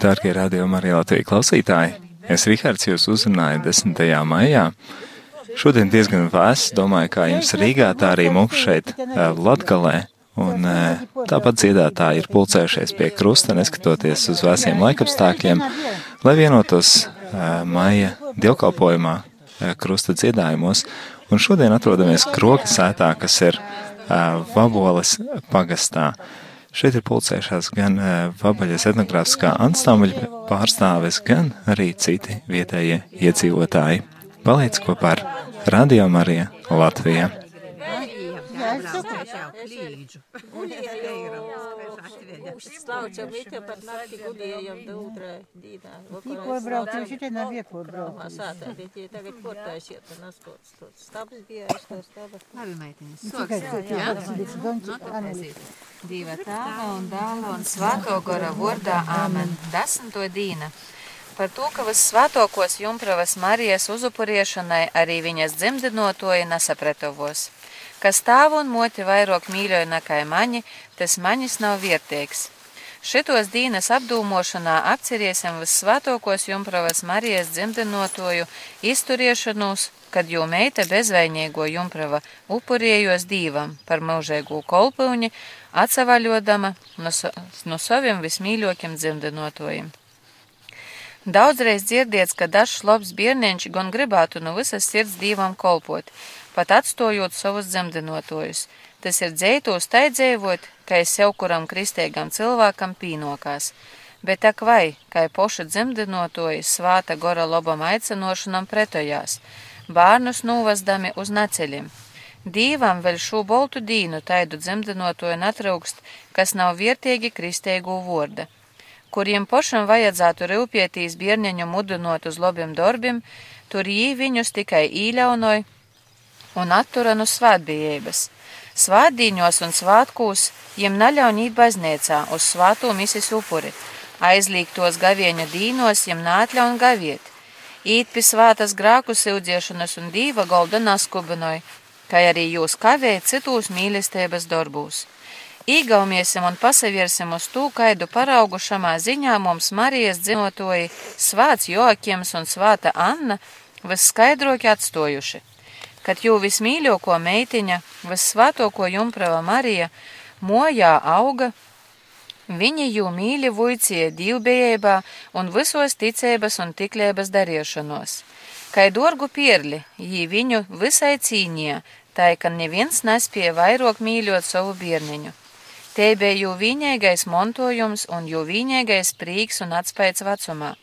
Dārgie radījumi arī Latvijas klausītāji, es Rihards jūs uzrunāju 10. maijā. Šodien diezgan vēss, domāju, kā jums Rīgā, tā arī mums šeit Latgalē. Un tāpat dziedātāji ir pulcējušies pie krusta, neskatoties uz vēsiem laikapstākļiem, lai vienotos maija dievkalpojumā krusta dziedājumos. Un šodien atrodamies Kroka sētā, kas ir Vaboles pagastā. Šeit ir pulcējušās gan Vabaļas etnogrāfiskā ansambļa pārstāves, gan arī citi vietējie iedzīvotāji. Paliec kopā ar Radio Mariju Latviju. Slaucam vite par nakti gulējam daudzrai dīnā. Tikko braucu, šitie nav vieko braucu. Mā sātā, bet tie tagad portājušiet un askots. Tots stabs bija, es to stabas. Labi, meitiņas. Tikai Soks, Aneli. Dieva tāva un dāla un svāto gora vārdā āmen. Desmito dīna. Par to, ka vis svētokos Jumpravas Marijas uzupuriešanai arī viņas dzimdinotoji nesapratovos. Kas tēvu un moti vairāk mīļoja nekā mani, tas manis nav vērtīgs. Šitos dīnas apdūmošanā apceriesim vissvētokos Jumpravas Marijas dzimdinotoju izturiešanos, kad jū meita bezvainīgo Jumprava upuriejos dīvam par mūžēgu kolpūņi, atsavaļodama no, so, no saviem vismīļokiem dzimdinotojiem. Daudzreiz dzirdiets, ka dažs labs bērniņš gan gribētu no visas sirds dīvam kolpot, pat atstojot savus dzemdinotojus. Tas ir dzētos taidzēvot, ka es sev kuram kristīgam cilvēkam pīnokās. Bet ak vai, kā poša dzemdinotoji svāta gora lobam aicinošanam pretojās, bārnus nūvazdami uz naceļiem. Dīvam vēl šo boltu dīnu taidu dzemdinotoju natraukst, kas nav viertīgi kristīgu vorda kuriem pašam vajadzētu rūpētīs bērniņu mudinot uz labiem darbiem, tur jī viņus tikai īļaunoja un attura no svētbijības. Svātdīņos un svātkūs jiem naļaunīt baznīcā uz svāto misis upuri, aizlīgtos gavieņa dīnos jiem nātļaun gaviet, īt pie svātas grāku sildziešanas un dīva golda naskubinoja, kā arī jūs kavēja citūs mīlestības darbūs. Īgaumiesim un pasaviersim uz tū kaidu paraugu šamā ziņā mums Marijas dzinotoji svāts Joakims un svāta Anna visskaidroki atstojuši, kad jū vismīļoko meitiņa, vissvātoko jumprava Marija, mojā auga, viņi jū mīļi vuicie divbējībā un visos ticības un tiklēbas dariešanos. Kai dorgu pierli, jī viņu visai cīnīja, tā ka neviens nespēja vairāk mīļot savu bērniņu. Te bija jū viņīgais montojums un jū viņīgais prīks un atspējas vecumā.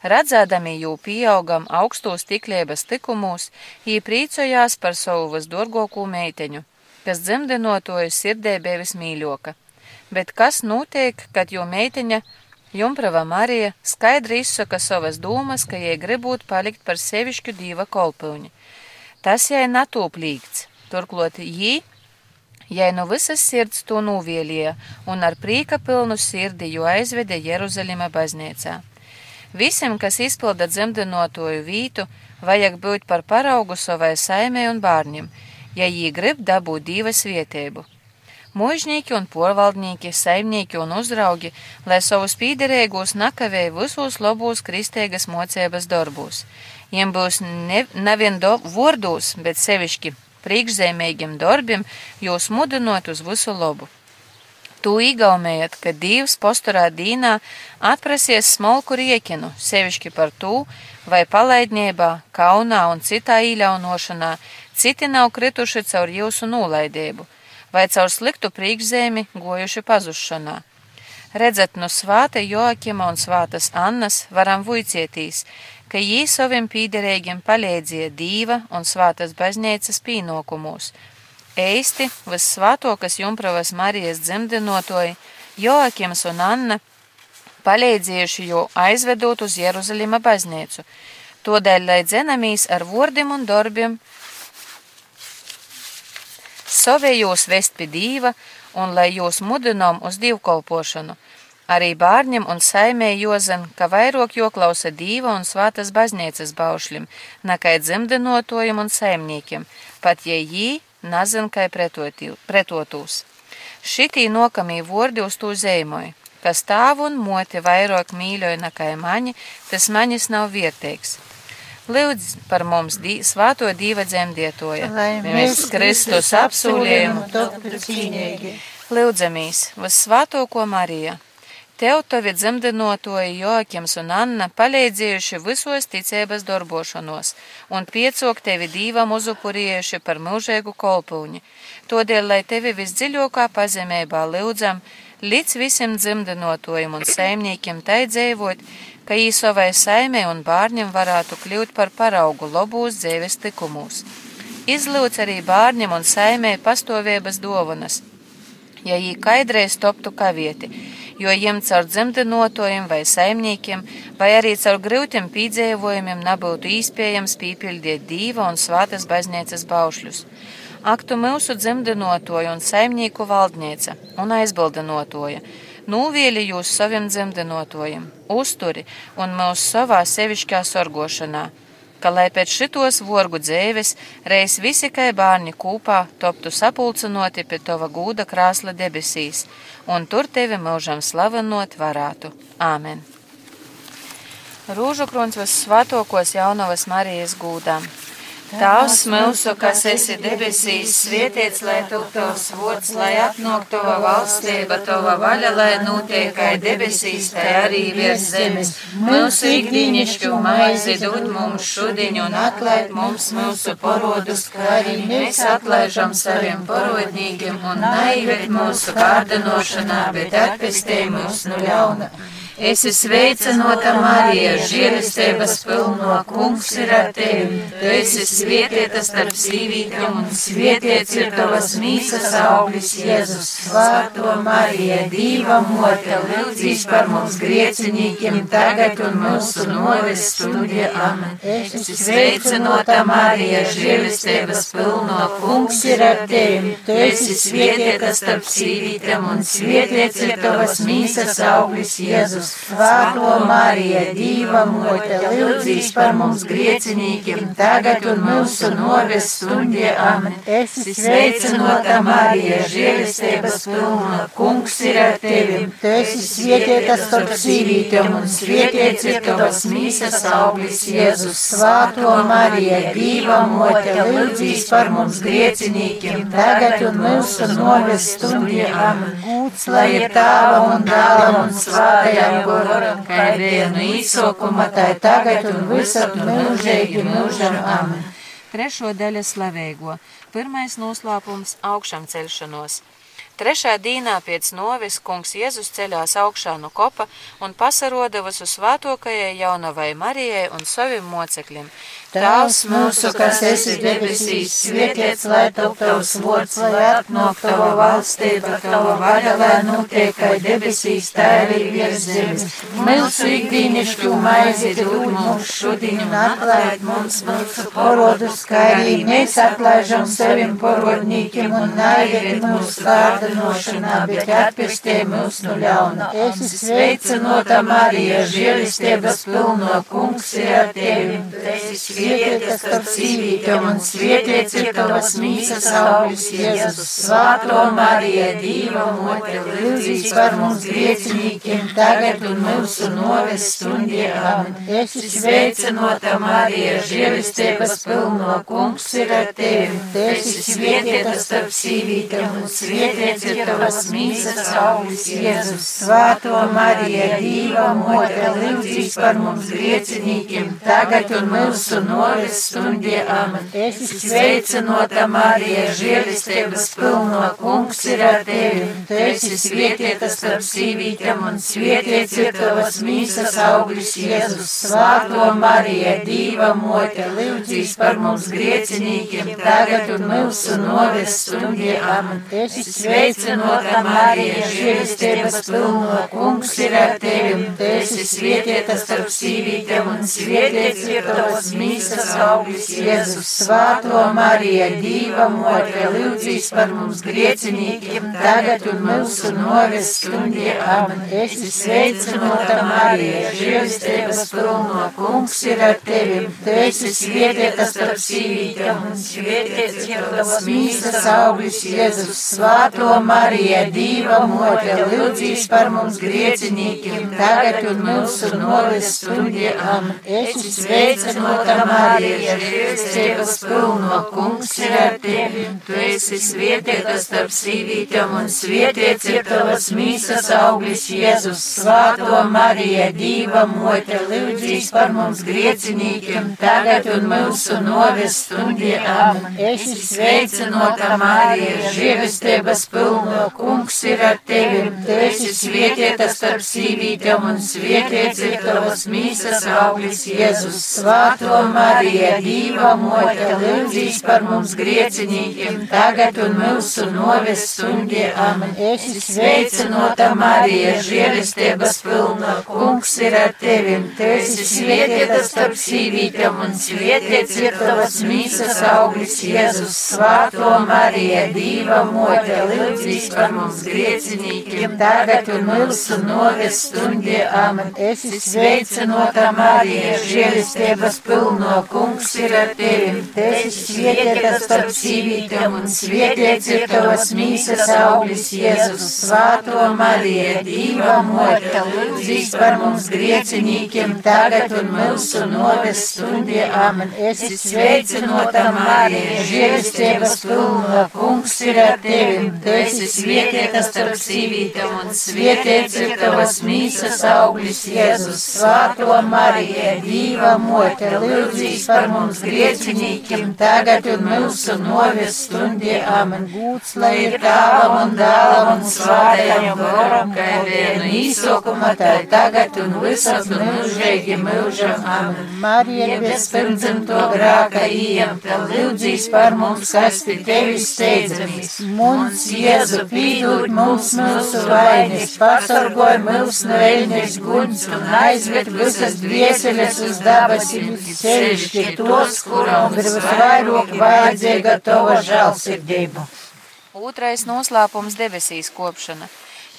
Redzēdami jū pieaugam augstos tiklības tikumos, jī prīcojās par savu visdorgokū meiteņu, kas dzemdinotoju sirdē bija vismīļoka. Bet kas notiek, kad jū meiteņa Jumprava Marija skaidri izsaka savas dūmas, ka jai gribot palikt par sevišķu dīva kolpūņi. Tas jai natūplīgts, turklot jī Jai no visas sirds to nūvielīja un ar prīka pilnu sirdi jo aizveda Jeruzalima baznīcā. Visiem, kas izpilda dzemdinotoju vītu, vajag būt par paraugu savai saimē un bārņiem, ja jī grib dabūt divas vietēbu. Mūžnieki un porvaldnieki, saimnieki un uzraugi, lai savus pīderēgos nakavēja visos labos kristēgas mocības darbos. Jiem būs ne, nevien do, vārdos, bet sevišķi priekšzemīgiem darbiem, jūs mudinot uz visu labu. Tu īgaumējat, ka Dievs posturā dīnā atprasies smalku riekinu, sevišķi par tū, vai palaidniebā, kaunā un citā īļaunošanā, citi nav krituši caur jūsu nolaidību, vai caur sliktu priekšzemi gojuši pazušanā. Redzat, no svāta Joakima un svātas Annas varam vuicietīs, ka jī saviem pīderēgiem palīdzēja dīva un svātas baznīcas pīnokumos. Eisti, vissvātokas Jumpravas Marijas dzemdinotoji, Joakims un Anna palīdzējuši jo aizvedot uz Jeruzalima baznīcu, todēļ, lai dzenamīs ar vordiem un darbiem, savējos vest pie dīva un lai jūs mudinām uz divkolpošanu – Arī bārņam un saimē jozen, ka vairāk joklausa dīva un svātas baznīcas baušļim, nakai dzemdenotojam un saimniekiem, pat ja jī nazin kai pretotūs. Šitī nokamī vordi uz tū zeimoju. Kas tāvu un moti vairāk mīļoja nekā mani, tas manis nav vietēks. Lūdz par mums dī, svāto dīva dzemdietoja, Lai mēs Kristus apsūlējumu toptu cīnīgi. Lūdzamies, vissvātoko Marija! Tev tavi dzemdinotoji Joakims un Anna palīdzējuši visos ticības darbošanos un piecok tevi dīvam uzupurījuši par mūžēgu kolpūņi. Todēļ, lai tevi visdziļākā pazemībā lūdzam, līdz visiem dzemdinotojiem un saimniekiem tai dzīvot, ka ī savai saimē un bārņiem varētu kļūt par paraugu lobūs dzīves likumūs. Izlūdz arī bārņiem un saimē pastāvības dovanas, ja jī kaidreiz toptu kavieti, jo jiem caur dzemdinotojiem vai saimniekiem, vai arī caur grūtiem pīdzējumiem nebūtu iespējams pīpildīt dīva un svātas baznīcas baušļus. Aktu mūsu dzemdinotoja un saimnieku valdnieca un aizbildinotoja, nūvieli jūs saviem dzemdinotojiem, uzturi un mūsu savā sevišķā sorgošanā ka, lai pēc šitos vorgu dzēves, reiz visi kā bērni kūpā toptu sapulcinoti pie tava gūda krāsla debesīs, un tur tevi mūžam slavenot varētu. Āmen! Rūžu kruns vissvētokos jaunavas Marijas gūdām. Tavs mūsu, kas esi debesīs, svietiets, lai tu tavs vārds, lai atnāk tava valstība, tava vaļa, lai notiek kā debesīs, tā arī virs zemes. Mūsu ikdienišķu maizi dod mums šodien un atlaid mums mūsu parodus, kā arī mēs atlaižam saviem parodnīgiem un naivet mūsu kārdinošanā, bet atpestē mūs no ļauna. Es esmu sveicinota Marija, žēlistības pilno kungs ir ar tevi. Tu esi svietieta starp sīvītiem un svietiets ir tavas mīsas auglis Jēzus. Svāto Marija, Dīva mote, lūdzīs par mums griecinīkiem tagad un mūsu noves studija. Amen. Es esmu sveicinota Marija, žēlistības pilno kungs ir ar tevi. Tu esi svietieta starp sīvītiem un svietiets ir tavas mīsas auglis Jēzus. Svēto Mariju, Dīva mote, lūdzīs par mums griecinīkiem, tagad un mūsu noves stundie amen. Es Sveicinota Marija, žēlistības pilna, kungs ir ar tevi. Tu esi svietieta starp sīvītiem un svietiets ir tavas mīsas auglis Jēzus. Svāto Marija, Dīva mote, lūdzīs par mums griecinīkiem, tagad un mūsu noves stundie amen. Gūts, lai ir tāvam un dāvam un svātajam goram, kā bija no īsokuma, tā ir tagad un visat mūžīgi mūžam amen. Trešo daļu slavēgo. Pirmais noslēpums - augšām celšanos. Trešā dīnā pēc novis kungs Jēzus ceļās augšā no kopa un pasaroda visu svētokajai jaunavai Marijai un saviem mocekļiem. Tēvs mūsu, kas esi debesīs, svētīts, lai top tavs vārds, lai atnāk tava valstība, tava vaļa, lai notiek kā debesīs, tā arī virs zemes. Mūsu ikdienišķu maizi dod mums šodien un atlaid mums mūsu porodus, kā arī mēs atlaižam saviem porodnīkiem un naiviet mūsu kārdinošanā, bet atpestē mūs no ļauna. Es esmu sveicinota Marija, žēlistības pilno kungs ir ar tevi. Tu esi svietiets starp sīvītiem un svietiets ir tavas mīsas augļus Jēzus. Svāto Marija, Dīva mote, lūdzīs par mums griecinīkiem tagad un mūsu noves stundie amen. Es esmu sveicinota Marija, žēlistības pilno kungs ir ar tevi. Tu esi svietieta starp sīvītiem un svietiets ir tavas mīsas augļus Jēzus. Svāto Marija, Dīva mote, lūdzīs par mums griecinīkiem tagad un mūsu noves stundie amen. Sveicinota Marija, žēlistības pilno kungs ir ar tevi. Tu esi svietieta starp sīvītiem un svietiets ir tavas mīsas augļus Jēzus. Svāto Marija, Dīva mote, lūdzīs par mums griecinīkiem tagad un mūsu noves stundie amen. Sveicinota Marija, žēlistības pilno kungs ir ar tevi. Tu esi svietieta starp sīvītiem un svietiets ir tavas mīsas augļus Jēzus. Svāto Marija, Dīva mote, lūdzīs par mums griecinīkiem tagad un mūsu noves stundie amen. Es esmu sveicinota Marija, žēlistības pilno kungs ir ar tevi. Tu esi svētītas starp sīvītēm un svētīts ir tavas mīsas auglis Jēzus. Svāto Marija, Dīva mote, lūdzīs par mums griecinīkiem, tagad un mūsu novis stundiem. Esi sveicinota Marija, žēlistības pilno kungs ir ar tevi. Tu esi svētītas starp sīvītēm un svētīts ir tavas mīsas auglis Jēzus. Svāto Marija, Dīva mote, lūdzīs par mums griecinīkiem, tagad un mūsu novis stundiem. Esi sveicinota Marija, žēlistības pilno kungs ir ar tevi. Tu esi svētīta starp sīvītēm un svētīts ir tavas mīsas auglis Jēzus. Svāto Marija, Dīva mote, lūdzīs par mums griecinīkiem, tagad un mūsu novis stundiem. Esi sveicinota Marija, žēlistības pilna kungs ir ar tevi. Tu esi svētīta starp sīvītēm un svētīts ir tavas mīsas auglis Jēzus. Svāto Marija, Dīva mote, lūdzīs par mums griecinīkiem, tagad un mūsu novis stundiem. Esi sveicinota Marija, žēlistības pilno kungs ir ar tevi. Esi svētīta starp sīvītēm un svētīts ir tavas mīsas auglis Jēzus. Svāto Marija, Dīva mote, lūdzīs par mums griecinīkiem, tagad un mūsu novis stundiem. Esi sveicinota Marija, žēlistības pilno kungs ir ar tevi. Esi svētīta starp sīvītēm un svētīts ir tavas mīsas auglis Jēzus. Svāto Marija, Dīva mote, lūdzīs par mums griecinīkiem, tagad un mūsu novis stundiem. Gūts, lai ir tāvam un dālam un svātajam goram, kā vienu īsokuma, tā tagad un visas un mūžīgi mūžam. Amen. Marija, bez pirmdzimto grāka ījam, tā lūdzīs par mums, kas pie tevis steidzamies. Mums, Jēzu, pīdūt mums mūsu vainas, pasargoj mūs no eļņas guns un aizved visas dvieseles uz dabasim, sevišķi tos, kurām ir visvairāk vajadzīga tava žēlsirdība. Otrais noslēpums - debesīs kopšana.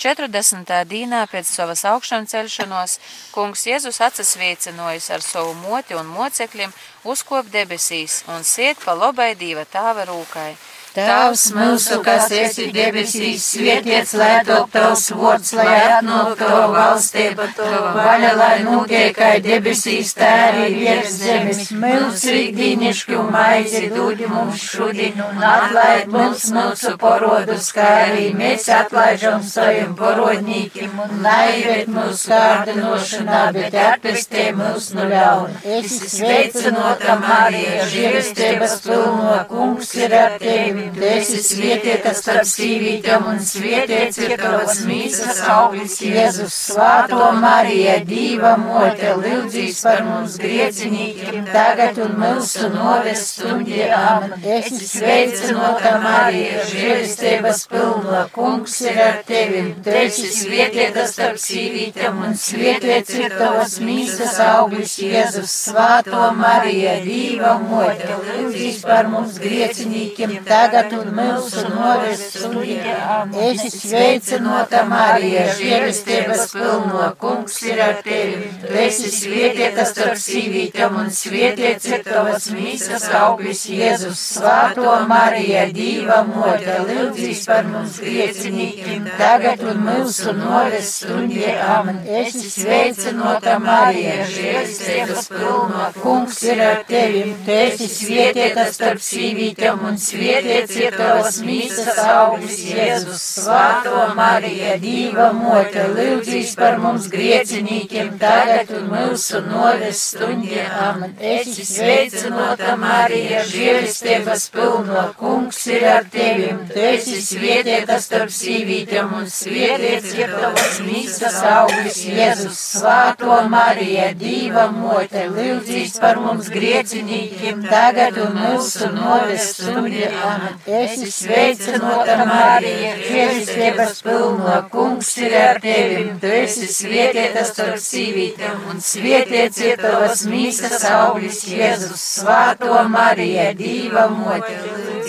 40. dīnā pēc savas augšām celšanos kungs Jēzus atsasviecinojas ar savu moti un mocekļiem uzkop debesīs un siet pa lobai dīva tāva rūkai. Tēvs mūsu, kas esi debesīs, svētīts, lai top tavs vārds, lai atnāk tava valstība, tava vaļa, lai notiek kā debesīs, tā arī virs zemes. Mūsu ikdienišķu maizi dod mums šodien un atlaid mums mūsu parodus, kā arī mēs atlaižam saviem parodnīkiem un naivet mūsu kārdinošanā, bet atpestē mūs no ļauna. Esi sveicinota Marija, žēlistības pilno kungs ir ar tevi. Tu esi svētīta starp sīvītēm un svētīts ir tavas mīsas auglis Jēzus. Svāto Marija, Dīva mote, lūdzīs par mums griecinīkiem, tagad un mūsu noves stundiem. Esi sveicinota Marija, žēlistības pilno, kungs ir ar tevi. Tu esi svētīta starp sīvītēm un svētīts ir tavas mīsas auglis Jēzus. Svāto Marija, Dīva mote, lūdzīs par mums griecinīkiem, tagad tagad un mūsu noves stundiem. Esi sveicinota Marija, žēlistības pilno, kungs ir ar tevi. Tu esi svētīta starp sīvītēm un svētīts ir tavas mīsas auglis Jēzus. Svāto Marija, Dīva mote, lūdzīs par mums griecinīkiem, tagad un mūsu noves stundiem. Esi sveicinota Marija, žēlistības pilno, kungs ir ar tevi. Tu esi svētīta starp sīvītēm un svētīts Ir tavas mīsas auglis, Jēzus, Svāto Marija, Dīva mote, lūdzīs par mums griecinīkiem tagad un mūsu noves stundiem. Esi sveicinota Marija, žēlistības pilno, kungs ir ar tevi. Tu esi svētīta starp sīvītēm un svētīts ir tavas mīsas auglis, Jēzus, Svāto Marija, Dīva mote, lūdzīs par mums griecinīkiem tagad un mūsu noves stundiem. Esi sveicinota Marija, žēlistības pilno, kungs ir ar tevi. Tu esi svētīta starp sīvītēm un svētīts ir tavas mīsas auglis Jēzus. Svāto Marija, Dīva mote.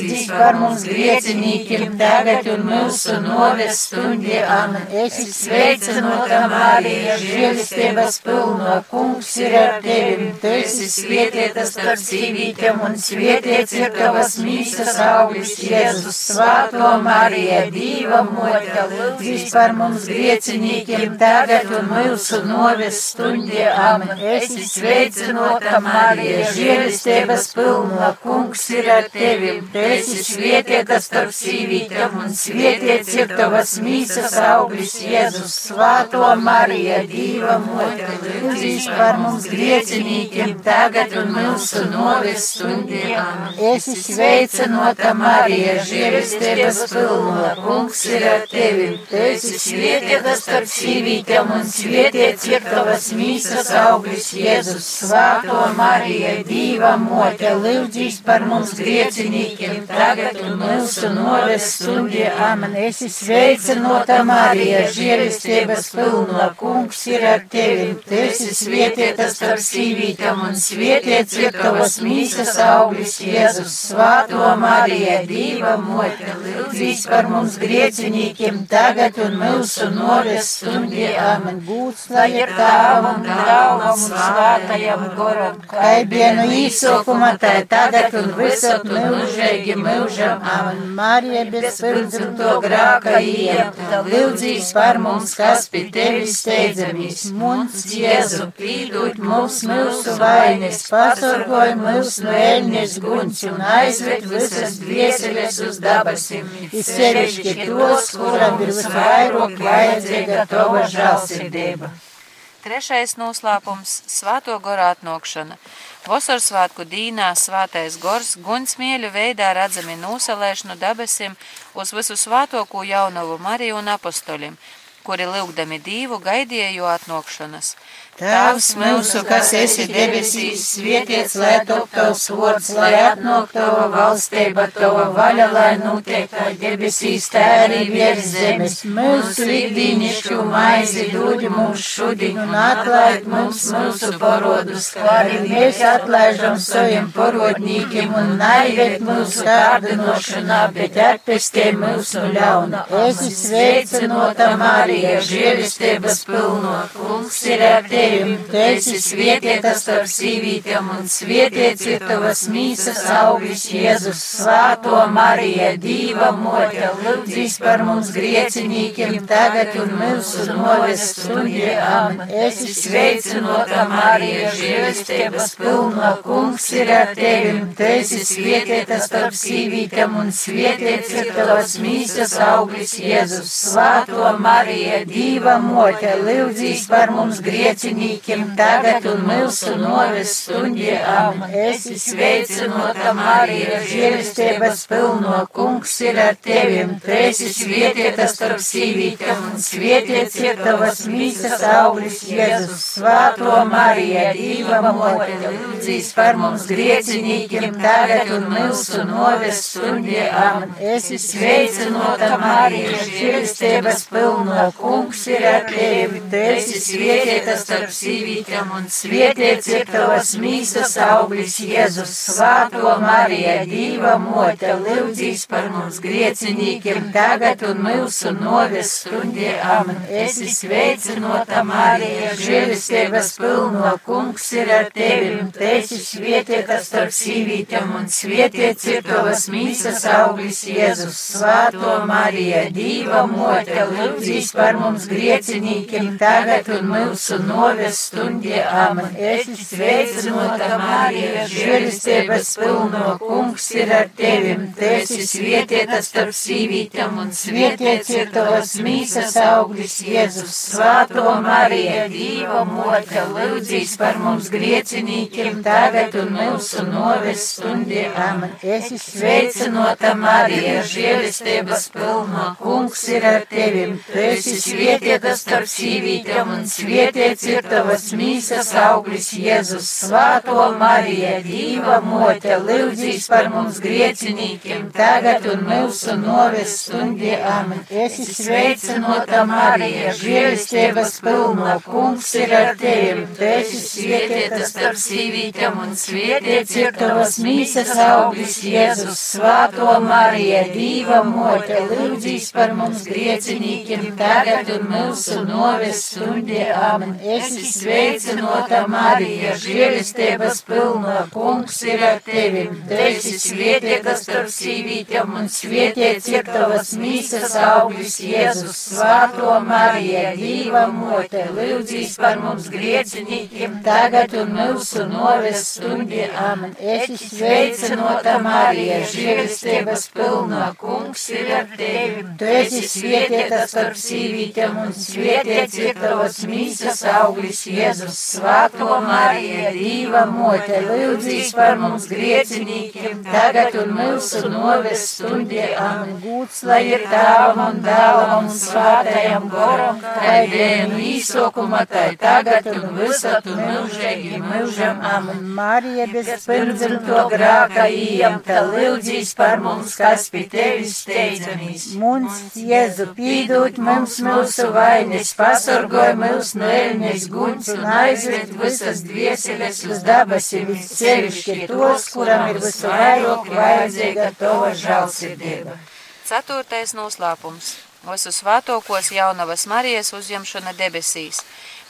lūdzīs par mums griecinīkiem, tagad un mūsu noves stundi. Amen. Esi sveicināta Marija, žēlistības pilno, kungs ir ar tevi. Tu esi svietietās starp sīvītēm un svietiets ir tavas mīsas auglis, Jēzus. Svāto Marija, Dīva mote, lūdzīs par mums griecinīkiem, tagad un mūsu noves stundi. Amen. Esi sveicināta Marija, žēlistības pilno, kungs ir ar tevi. Esi svietietās starp sīvītēm un svietiets ir tavas mīsas auglis, Jēzus. Svāto Marija, Dīva mote, lūdzīs par mums griecinīkiem, tagad un mūsu noves stundiem. Esi sveicinota Marija, žēlistības pilno, kungs ir ar tevi. Tu esi svietietās starp sīvītēm un svietiets ir tavas mīsas auglis, Jēzus. Svāto Marija, Dīva mote, lūdzīs par mums griecinīkiem, tagad un mūsu noves stundiem. Amen. Esi sveicinota Marija, žēlistības pilno, kungs ir ar tevi. Tu esi svietietās starp sīvītēm un svietiets ir tavas mīsas auglis, Jēzus. Svāto Marija, Dīva mote, lūdzīs par mums griecinīkiem, tagad un mūsu noves stundiem. Amen. Būs lai ir tāvam, dāvam un svātajam goram, kā dienu īsokuma, tā tagad un visat mūžīgi mūžam. Amen. Marija bez pirmdzimto grāka iepta, lūdzīs par mums, kas pie tevis steidzamies. Mums, Jēzu, pīdūt mums mūsu vainas, pasargoj mūs no ēļņas guņš un aizved visas dvieseles uz dabasim. Izsevišķi tos, kuram ir visvairāk vajadzīga tava žālsirdība. Trešais noslēpums - Svēto goru atnākšana. Vasarsvētku dīnā svētais gors gunsmieļu veidā redzami nosalēšanu debesim uz visu svētoko jaunavu Mariju un apostoļiem, kuri lūgdami dīvu gaidīja jo atnākšanas. Tēvs mūsu, kas esi debesīs, svētīts, lai top tavs vārds, lai atnāk tava valstība, tava vaļa, lai notiek kā debesīs, tā arī virs zemes. Mūsu ikdienišķu maizi dod mums šodien un atlaid mums mūsu parodus, kā arī mēs atlaižam saviem parodnīkiem un naivēt mūsu kārdinošanā, bet atpestē mūsu ļauna. Esi sveicinota Marija, žēlistības pilno, kungs ir ar tevi tevi, tu esi svietietās starp sīvītēm, un svietiets ir tavas mīsas auglis, Jēzus, svāto Marija, Dīva mote, lūdzīs par mums griecinīkiem, tagad un mūsu noves stundie, amen. Esi sveicinota Marija, žēlestības pilno, kungs ir ar tevi, tu esi svietietās starp sīvītēm, un svietiets ir tavas mīsas auglis, Jēzus, svāto Marija, Dīva mote, lūdzīs par mums griecinīkiem, tagad un mūsu noves stundie, amen. Esi sveicinota Marija, žēlestības pilno, kungs ir ar tevi, tu esi svietietās starp sīvītēm, un svietiets ir tavas mīsas auglis, Jēzus, svāto Marija, Dīva mote, lūdzīs par mums griecinīkiem, tagad un mūsu noves stundie, amen. Esi sveicinota Marija, žēlestības pilno, kungs ir ar tevi, tu esi svietietās starp sīvītēm, un svietiets ir tavas mīsas auglis, Jēzus, svāto Marija, Dīva mote, lūdzīs par mums griecinīkiem, tagad un mūsu noves stundie, amen. Esi sveicinota Marija, žēlestības pilno, kungs ir ar tevi, tu esi svietietās starp sīvītēm, un svietiets ir tavas mīsas auglis, Jēzus, svāto Marija, Dīva mote, lūdzīs par mums griecinīkiem, tagad un mūsu noves stundie, amen. Esi sveicinota Marija, žēlestības pilno, kungs ir ar tevi, tu esi svietietās starp sīvītēm, un svietiets ir tavas mīsas auglis, Jēzus, svāto Marija, Dīva mote, lūdzīs par mums griecinīkiem, tagad un mūsu noves stundie, amen. Esi sveicinota Marija, žēlestības pilno, kungs ir ar tevi, tu esi svietietās starp sīvītēm, un svietiets ir cirtavas mīsas auglis Jēzus, Svāto Marija, Dīva mote, lūdzīs par mums griecinīkiem, tagad un mūsu noves stundie amen. Esi sveicinota Marija, žēlistības pilno, kungs ir ar tevim, tu esi svietieta starp sīvītēm un svietiet cirtavas mīsas auglis Jēzus, Svāto Marija, Dīva mote, lūdzīs par mums griecinīkiem, tagad un mūsu noves stundie amen. Esi sveicinota Marija, žēlistības pilno, kungs ir ar tevim, tu esi svietieta starp sīvītēm un svietiet cirtavas mīsas auglis Jēzus, Svāto Marija, Dīva mote, lūdzīs par mums griecinīkiem, tagad un mūsu noves stundie amen. Esi sveicinota Marija, žēlistības pilno, kungs ir ar tevi. Tu esi svietieta starp sīvītēm un svietiet cirtavas mīsas auglis Jēzus, Svāto Marija, Dīva mote, lūdzīs par mums griecinīkiem, tagad un mūsu noves stundie amen. Gūts, lai ir tēvam un dēlam un svātajam goram, kā dienu īsokuma, tai tagad un visat un mūžīgi mūžam amen. Marija bez pirmdzimto grāka ījamta, lūdzīs par mums, kas pie tevis steidzamīs. Mums, Jēzu, pīdūt mums mūsu vainas, pasorgoj mūs no guņas un aizved visas dvieseles uz dabasim, sevišķi tos, kuram ir visvairāk vajadzīga tava žālsirdība. Ceturtais noslēpums. Visu svētokos jaunavas Marijas uzņemšana debesīs.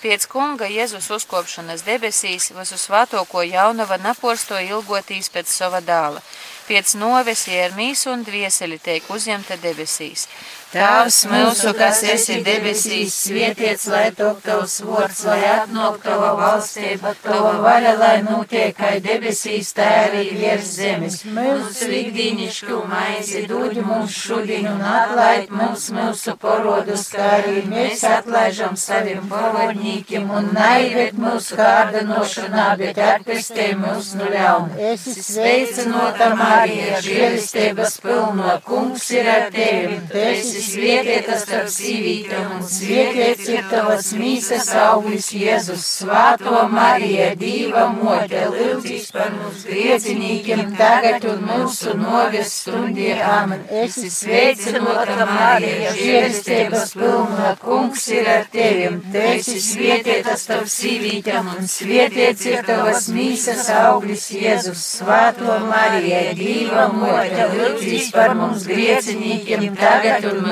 Pēc kunga Jēzus uzkopšanas debesīs visu svētoko jaunava naporsto ilgotīs pēc sava dāla. Pēc noves iermīs un dvieseli tiek uzņemta debesīs. Tēvs mūsu, kas esi debesīs, svētīts, lai top tavs vārds, lai atnāk tava valstība, tava vaļa, lai notiek kā debesīs, tā arī virs zemes. Mūsu ikdienišķu maizi dod mums šodien un atlaid mums mūsu porodus, kā arī mēs atlaižam saviem porodņīkiem un naivēt mūsu kārdinošanā, bet atpestē mūs no ļauna. Sveicinota Marija, žēlistības pilno, kungs ir ar tevi, svietiet starp sīvītēm un svietiet ir tavas mīsas auglis Jēzus, svāto Marija, Dīva mote, lūdzīs par mums griecinīkiem tagad un mūsu noves stundie amen. Esi sveicinota Marija, žēlistības pilna, kungs ir ar tevim, tu esi svietiet starp sīvītēm un svietiet ir tavas mīsas auglis Jēzus, svāto Marija, Dīva mote, lūdzīs par mums griecinīkiem tagad un mūsu noves stundie amen.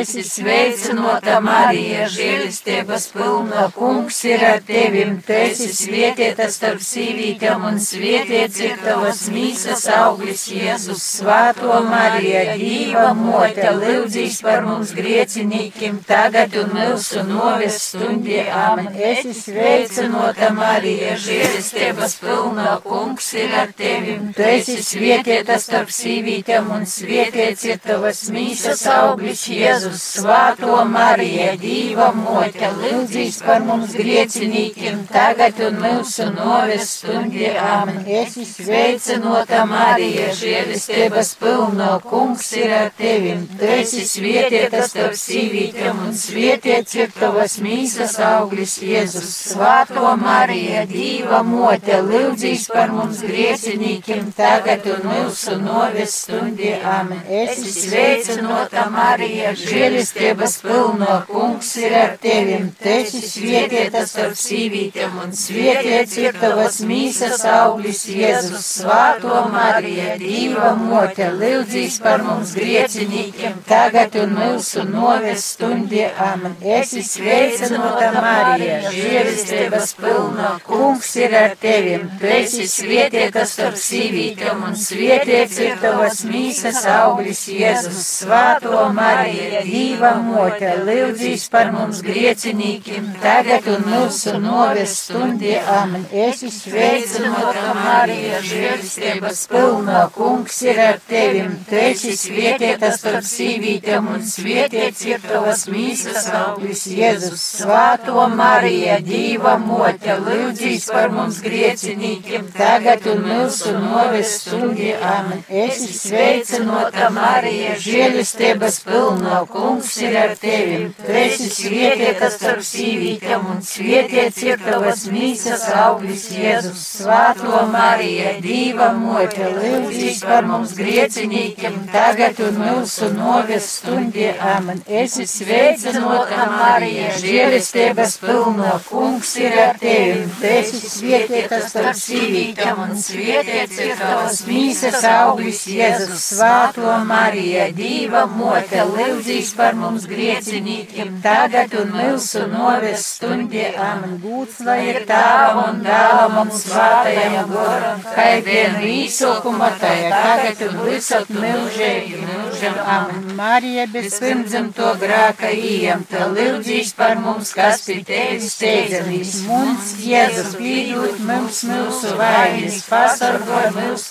Esi sveicinota Marija, žēlistības pilna, kungs ir ar tevim, tu esi svietieta starp sīvītēm un svietiet ir tavas mīsas auglis Jēzus, svāto Marija, Dīva mote, lūdzīs par mums griecinīkim tagad un mūsu noves stundie amen. Esi sveicinota Marija, žēlistības pilna, kungs ir ar tevim, tu esi svietieta starp sīvītēm un svietiet ir tavas mīsas auglis Jēzus, svāto Marija, Dīva mote, lūdzīs par mums griecinīkiem, tagad un mūsu noves stundie amen. Esi sveicinota Marija, žēlistības pilno, kungs ir ar tevim, tu esi svietieta starp sīvītēm un svietiet ir tavas mīsas auglis Jēzus, svāto Marija, Dīva mote, lūdzīs par mums griecinīkiem, tagad un mūsu noves stundie amen. Esi sveicinota Marija, žēlistības pilno, kungs ir ar tevim, tu esi svietieta starp sīvītēm un svietiet ir tavas mīsas auglis Jēzus, svāto Marija, Dīva mote, lūdzīs par mums griecinīkiem, tagad un mūsu noves stundie amen. Esi sveicinota Marija, žēlistības pilno, kungs ir ar tevim, tu esi svietieta starp sīvītēm un svietiet ir tavas mīsas auglis Jēzus, svāto Marija, Dīva mote, lūdzīs par mums griecinīkiem, tagad un mūsu noves stundie amen. Esi sveicinota Marija, žēlistības pilno, kungs ir ar tevim, tu esi svietieta starp sīvītēm un svietiet ir tavas mīsas auglis Jēzus, svāto Marija, Dīva mote, lūdzīs par mums griecinīkiem, tagad un mūsu noves stundie amen. Esi sveicinota Marija. Marija, žēlistības pilno, kungs ir ar tevi. Tu esi svietietā starp sīvītēm un svietiets ir tavas mīsas auglis Jēzus. Svāto Marija, Dīva mote, lūdzīs par mums griecinīkiem, tagad un mūsu noves stundie. Amen. Esi sveicinota Marija, žēlistības pilno, kungs ir ar tevi. Tu esi svietietā starp sīvītēm un svietiets ir tavas mīsas auglis Jēzus. Svāto Marija, Dīva mote, lūdzīs par mums griecinīkiem, tagad un mūsu noves stundie. Amen. Gūts lai ir tāvam un dāvam un svātajam goram, kā vienu īsokuma tajā, tagad un visot milžēji, milžam. Amen. Marija bez pirmdzimto grāka ījemta, lūdzīs par mums, kas pie tevis steidzamies. Mums, Jēzus, pīdūt mums mūsu vainas, pasargoj mūs,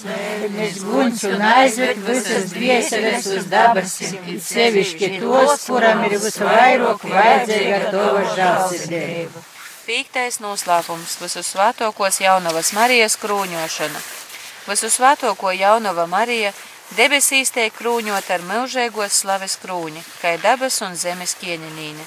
mēs guņš un aizved visas dvieseles uz dabasim, sevišķi tos, kuram ir visvairāk vajadzīga tova žālsirdība. Pīktais noslēpums visu svētokos jaunavas Marijas krūņošana. Visu svētoko jaunava Marija debesīs tiek krūņot ar milžēgos slaves krūņi, kā dabas un zemes kieņenīne.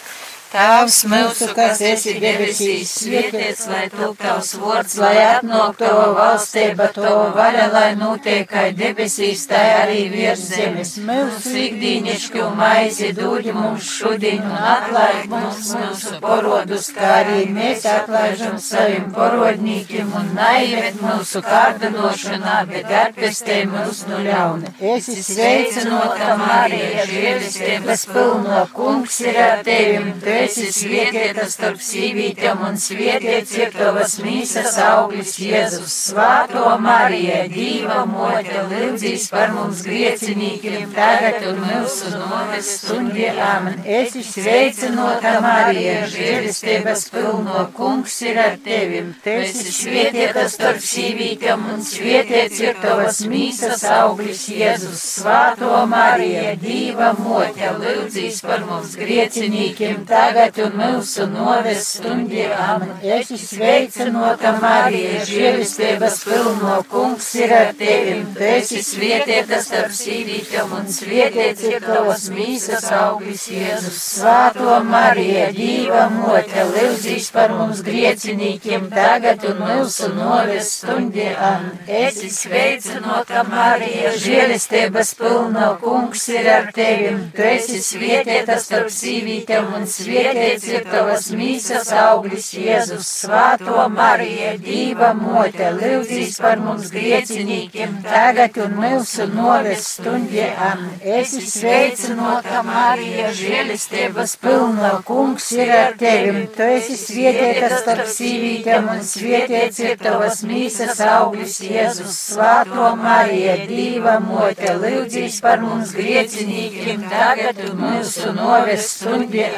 Tēvs mūsu, kas esi debesīs, svētīts, lai top tavs vārds, lai atnāk tava valstība, tava vaļa, lai notiek kā debesīs, tā arī virs zemes. Mūsu ikdīnišķu maizi dod mums šodien un atlaid mums mūsu porodus, kā arī mēs atlaižam saviem porodnīkiem un naivet mūsu kārdinošanā, bet atpestē mūs no ļauna. Esi sveicinota Marija, žēlistības pilno kungs ir ar tevim esi svietietā starp sīvītēm un svietiets ir tavas mīsas auglis Jēzus. Svāto Marija, Dīva mote, lūdzīs par mums griecinīkiem, tagad un mūsu noves stundie. Amen. Esi sveicinota Marija, žēlistības pilno kungs ir ar tevim. Tu esi svietietā starp sīvītēm un svietiets ir tavas mīsas auglis Jēzus. Svāto Marija, Dīva mote, lūdzīs par mums griecinīkiem, tagad tagad un mūsu noves stundie. Amen. Esi sveicinota Marija, žēlistības pilno kungs ir ar tevim. Tu esi svietietā starp sīvītēm un svietiets ir tavas mīsas auglis Jēzus. Svāto Marija, Dīva mote, lūdzīs par mums griecinīkiem tagad un mūsu noves stundie. Amen. Esi sveicinota Marija, žēlistības pilno kungs ir ar tevim. Tu esi svietietā starp sīvītēm un svietiets svētīts ir tavas mīsas auglis, Jēzus, svāto Marija, Dīva mote, lūdzīs par mums griecinīkiem, tagad un mūsu noves stundie. Amen. Esi sveicinota Marija, žēlistības pilna, kungs ir ar tevim, tu esi svētīta starp sīvītēm un svētīts ir tavas mīsas auglis, Jēzus, svāto Marija, Dīva mote, lūdzīs par mums griecinīkiem, tagad un mūsu noves stundie.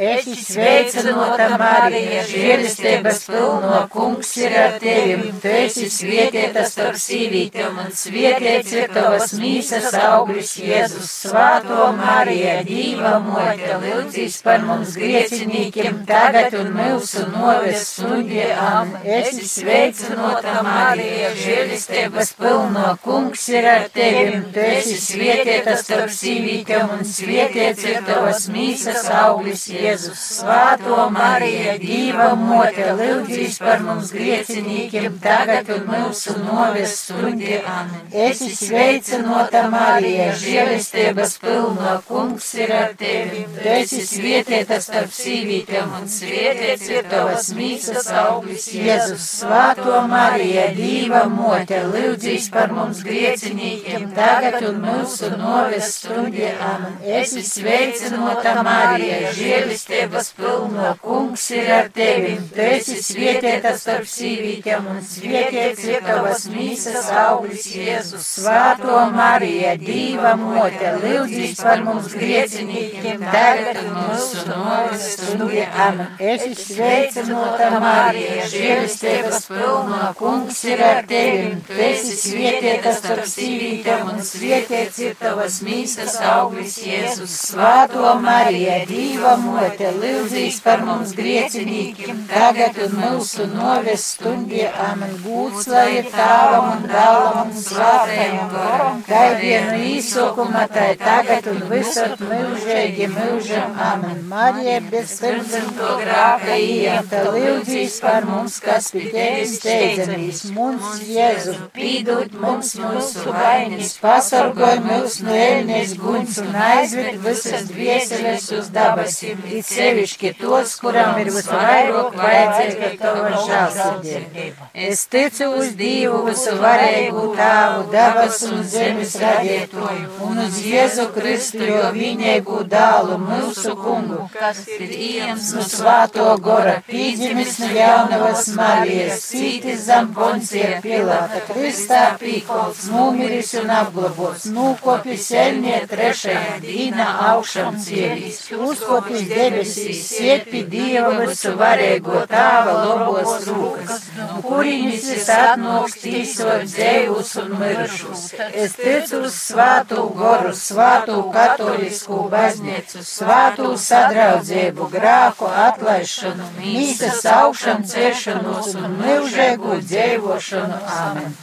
Amen esi sveicinota Marija, žēlistības pilno kungs ir ar tevim. Tu esi svietietā starp sīvītēm un svietiets ir tavas mīsas auglis Jēzus. Svāto Marija, Dīva mote, lūdzīs par mums griecinīkiem tagad un mūsu noves stundie. Amen. Esi sveicinota Marija, žēlistības pilno kungs ir ar tevim. Tu esi svietietā starp sīvītēm un svietiets ir tavas mīsas auglis Jēzus. Jēzus, Svāto Mariju, Dīva mote, lūdzīs par mums griecinīkiem, tagad un mūsu noves stundie. Amen. Esi sveicinota Marija, žēlistības pilno kungs ir ar tevi. Tu esi svietietā starp sīvītēm un svietiets ir tavas mīsas auglis. Jēzus, Svāto Mariju, Dīva mote, lūdzīs par mums griecinīkiem, tagad un mūsu noves stundie. Amen. Esi sveicinota Marija, žēlistības pilno kungs ir ar tevi. Tu esi svietietā starp sīvītēm un svietiets ir tavas mīsas auglis Jēzus. Svāto Marija, Dīva mote, lūdzīs par mums griecinīkiem, tagad mūsu novis stundie. Amen. Esi sveicinota Marija, žēlstības pilno kungs ir ar tevi. Tu esi svietietā starp sīvītēm un svietiets ir tavas mīsas auglis Jēzus. Svāto Marija, Dīva mote te lūdzīs par mums griecinīkiem, tagad un mūsu noves stundie, amen. Gūts, lai ir tāvam un dālam un svātajam garam, gaidienu īsokuma tai tagad un visur mūžēgi mūžam, amen. Marija, bez pirmzimto grāka ījām, te lūdzīs par mums, kas pie tevis steidzamies. Mums, Jēzu, pīdot mums mūsu vainas, pasargoj mūs no ēnes guns un aizved visas dvieseles uz dabasīm, it sevišķi tos, kuram ir visvairāk vajadzīga tava žālsirdība. Es ticu uz Dievu visu varēgu tāvu dabas un zemes radītoju un uz Jēzu Kristu, jo viņēgu dālu mūsu kungu, kas ir iems no svāto gora, pīdzimis no jaunavas Marijas, cītis zem poncija pilāta, Kristā pīkols, numiris un apglabots, nūkopis elnie trešajā dīna augšam cielīs, uzkopis debesīs, siepi Dieva visu varēgo tāva lobos rūkas, no kuriņas es atnokstīs dzējus un mirušus. Es ticu uz svātu goru, svātu katolisku baznīcu, svātu sadraudzību, grāku atlaišanu, mīsas augšam ciešanos un mūžēgu dzīvošanu. Āmen.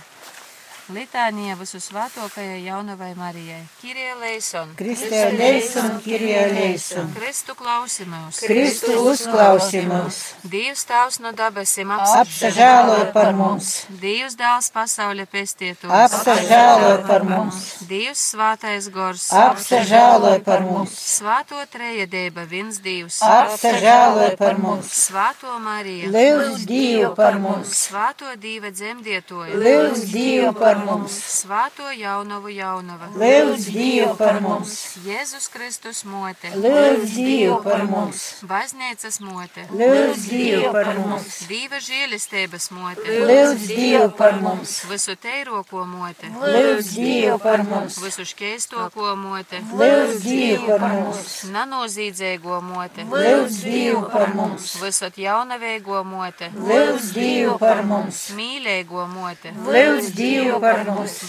Litānija visu svētokajai jaunavai Marijai. Kirie Leison, Kristē leison, Kirie leison. Kristu klausimus, Kristu uzklausimus, Dievs tavs no debesīm apsažālo par mums, Dievs dēls pasaulē pestietos, apsažālo par mums, Dievs svātais gors, apsažālo par mums, svāto trejadēba viens Dievs, apsažālo par mums. svāto Mariju, Lūdz Dievu par mums, svāto Dieva dzemdietoju, lūdz Dievu par mums, svāto jaunavu jaunava, lūdz Dievu par mums, Jēzus Kristus mote, lūdz Dievu par mums, baznīcas mote, lūdz Dievu par mums, Dieva žēlistības mote, lūdz Dievu par mums, visu teiroko mote, lūdz Dievu par mums, visu škeistoko mote, lūdz Dievu par mums, nanozīdzīgo mote, lūdz Dievu par mums, visot jaunavēgo mote, lūdz Dievu par mums, mīlēgo mote, lūdz Dievu par mums,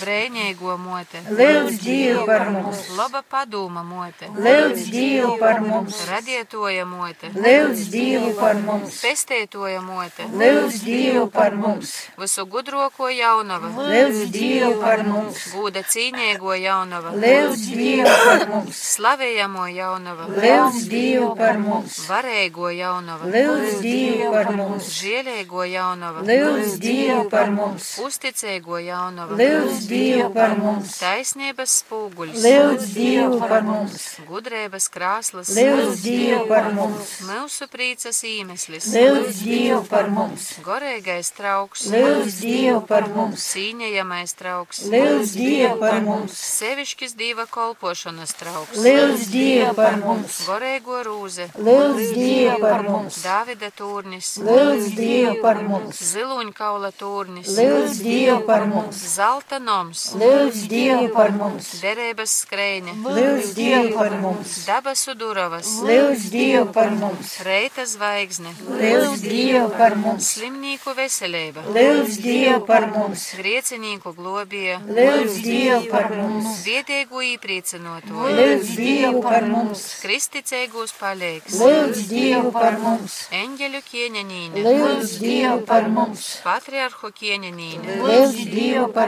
brēņēgo mote, lūdz Dievu par mums, laba padūma mote, lūdz Dievu par mums, radietoja mote, lūdz Dievu par mums, pestētoja mote, lūdz Dievu par mums, visu gudroko jaunava, lūdz Dievu par mums, gūda cīņēgo jaunava, lūdz Dievu par mums, slavējamo jaunava, lūdz Dievu par mums, varēgo jaunava, lūdz Dievu par mums, žielēgo jaunava, lūdz Dievu par mums, uzticēgo jaunava, lūdz Dievu par mums, taisnības spūguļs, lūdz Dievu par mums, gudrības krāslas, lūdz Dievu par mums, mūsu prīcas īmeslis, lūdz Dievu par mums, gorīgais trauks, lūdz Dievu par mums, cīņējamais trauks, lūdz Dievu par mums, sevišķis dieva kolpošanas trauks, lūdz Dievu par mums, gorīgo rūze, lūdz Dievu par mums, Dāvida turnis, lūdz Dievu par mums, ziluņkaula turnis, lūdz Dievu par mums, zelta noms, lūdz Dievu par mums, derības skrēņa, lūdz Dievu par mums, dabasu duravas, lūdz Dievu par mums, reita zvaigzne, lūdz Dievu par mums, slimnīku veselība, lūdz Dievu par mums, griecinīku globija, lūdz Dievu par mums, vietēgu īpriecinoto, lūdz Dievu par mums, kristicēgūs palīgs, lūdz Dievu par mums, eņģeļu kieņanīne, lūdz Dievu par mums, patriarhu kieņanīne, lūdz Dievu par mums,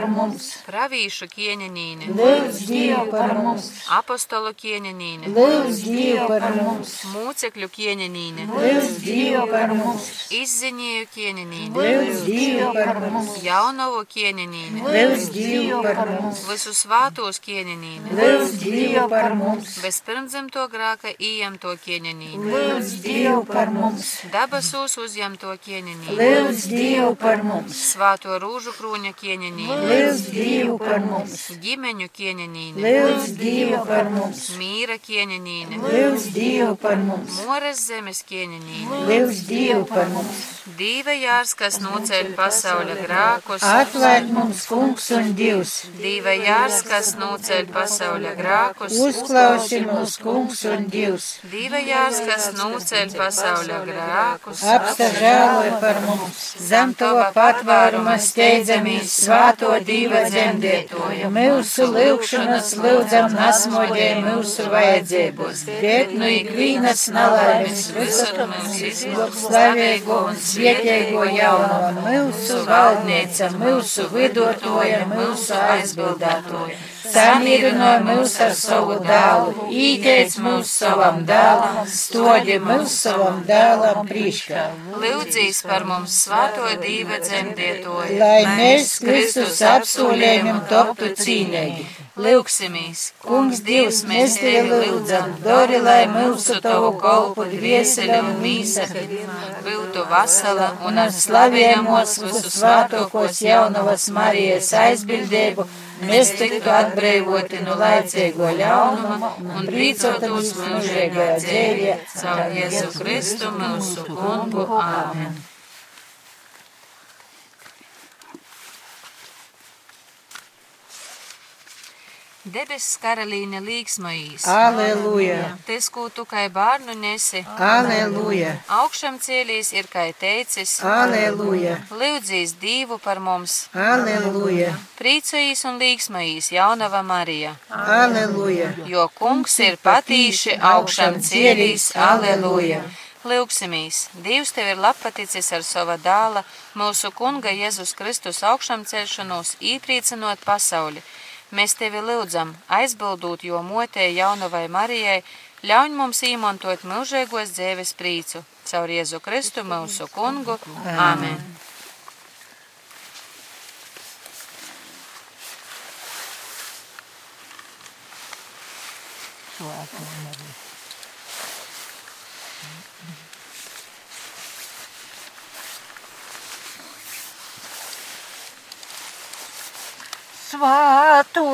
pravīšu kieņanīne, lūdz Dievu par mums, apostolu kieņanīne, lūdz Dievu par mums, mūcekļu kieņanīne, lūdz Dievu par mums, izziņēju kieņanīne, lūdz Dievu par mums, jaunovu kieņanīne, lūdz Dievu par mums, visu svātos kieņanīne, lūdz Dievu par mums, bez pirmdzimto grāka ījemto kieņanīne, lūdz Dievu par mums, dabasūs uzņemto kieņanīne, lūdz Dievu par mums, svāto rūžu krūņa kieņanīne, lūdz Dievu par mums, ģimeņu kieņanīne, lūdz Dievu par mums, mīra kieņanīne, lūdz Dievu par mums, moras zemes kieņanīne, lūdz Dievu par mums, Dīva jārs, kas noceļ pasaules grākus, Atvērt mums, kungs un divs. Dīva jārs, kas noceļ pasaules grākus, Uzklausi mūs, kungs un divs. Dīva jārs, kas noceļ pasaules grākus, Apstažēloja par mums. Zem tava patvēruma steidzamies svāto diva dzemdētoja. Mūsu lūgšanas lūdzam nasmodē mūsu vajadzības. Bet nu ikvīnas nalaimes visur mums izlūk slavīgo un svietēgo jauno. Mūsu valdnieca, mūsu vidotoja, mūsu aizbildētoja. Samierināja mūs ar savu dēlu, īteic mūs savam dēlam, stodi mūs savam dēlam priekšā. lūdzīs par mums svāto dīva dzemdētoju. Lai mēs Kristus apsolējumam toptu cīnīgi. Lūksimies, Kungs, Dievs, mēs tevi lūdzam, dori, lai mūsu tavu kolpu dvieseli un mīsa būtu vasala un ar slavējamos visu svātokos jaunavas Marijas aizbildību mēs tiktu atbrīvoti no laicīgo ļaunuma un prīcotamies mūžīgā dzīvē caur Jēzu Kristu mūsu kungu. Āmen. Debesis karalīne līksmojīs. Aleluja! Tes, ko tu kai bārnu nesi, Aleluja! augšām cielīs ir kai teicis, Aleluja! lūdzīs divu par mums, Aleluja! priecājīs un līksmojīs jaunava Marija, Aleluja! jo kungs ir patīši augšām cielīs, aleluja! Lūksimies, Dievs tev ir lapaticis ar sava dāla, mūsu kunga Jēzus Kristus augšām celšanos, īpriecinot pasauli. Mēs tevi lūdzam, aizbildot, jo motē jaunavai Marijai, ļauj mums īmantot mūžīgos dzīves prīcu, caur Jēzu Kristu mūsu kungu. Āmen! Svēto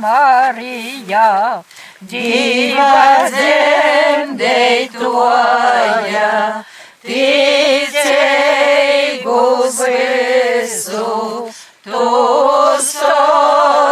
Marija, Dieva dzemdētoja, ticīgus visu, tu sorgotoja,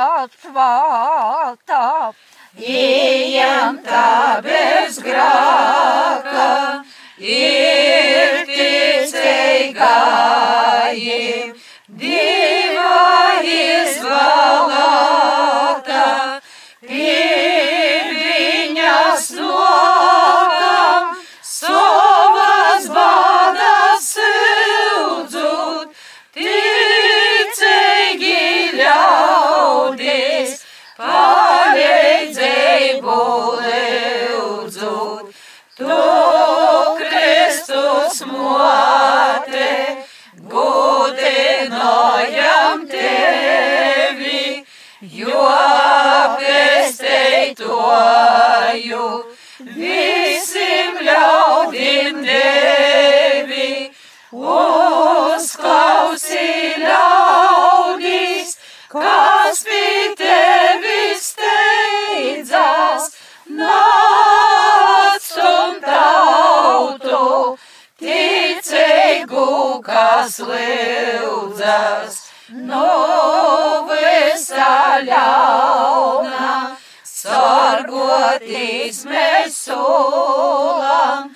tā svātā. Ejam tā bez grāka, ir ticīgāji, diva izvēlēta, pesteitoju visiem ļaudim devi. Uzklausī ļaudis, kas pie tevi steidzās, nāc un tautu, ticīgu, kas lūdzas, no visa ļauna, sargotīs mēs solam,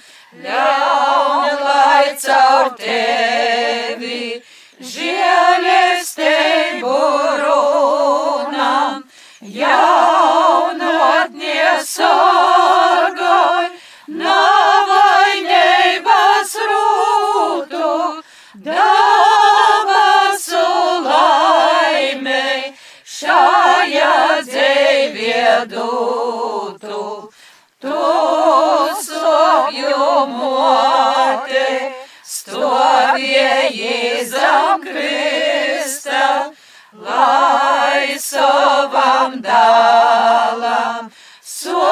ļaun lai caur tevi žēlestību runam, jaunatnie sargoj, navainības rūtu, šajā dzīvē dūtu. Tu savju mote, stovēji zem Krista, lai savam dālam, sopies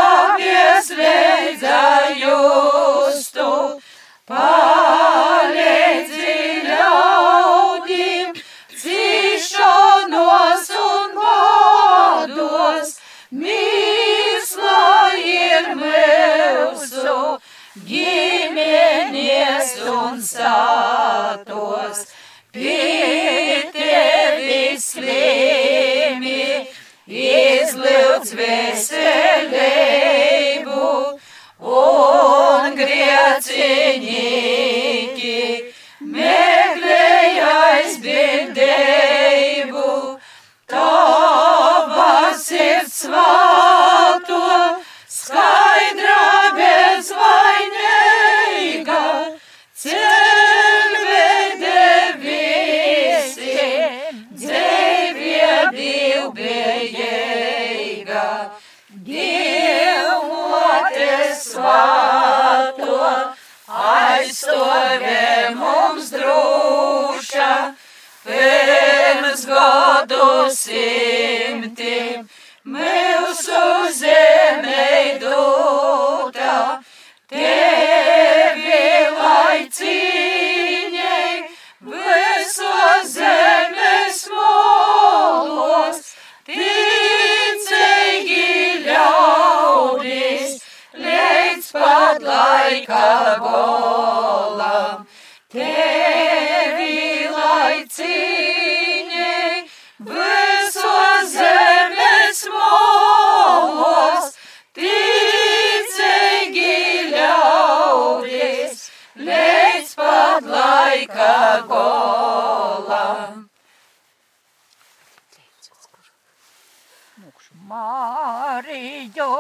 Mariju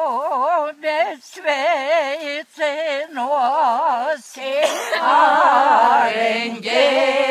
mēs sveicinosim, Areņģēlim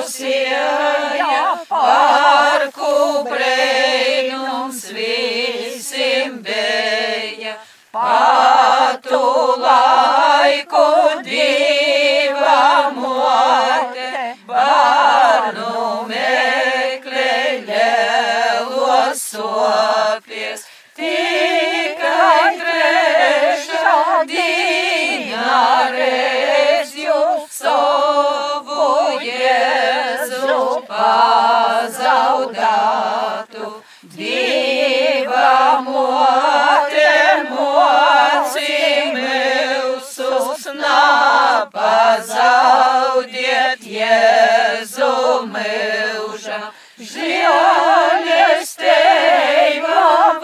uzklausīja, par kubreinums visim bija. Patu laiku pazaudātu. Dieva mote mocīmilsus napazaudiet Jēzu milža. Žēlestība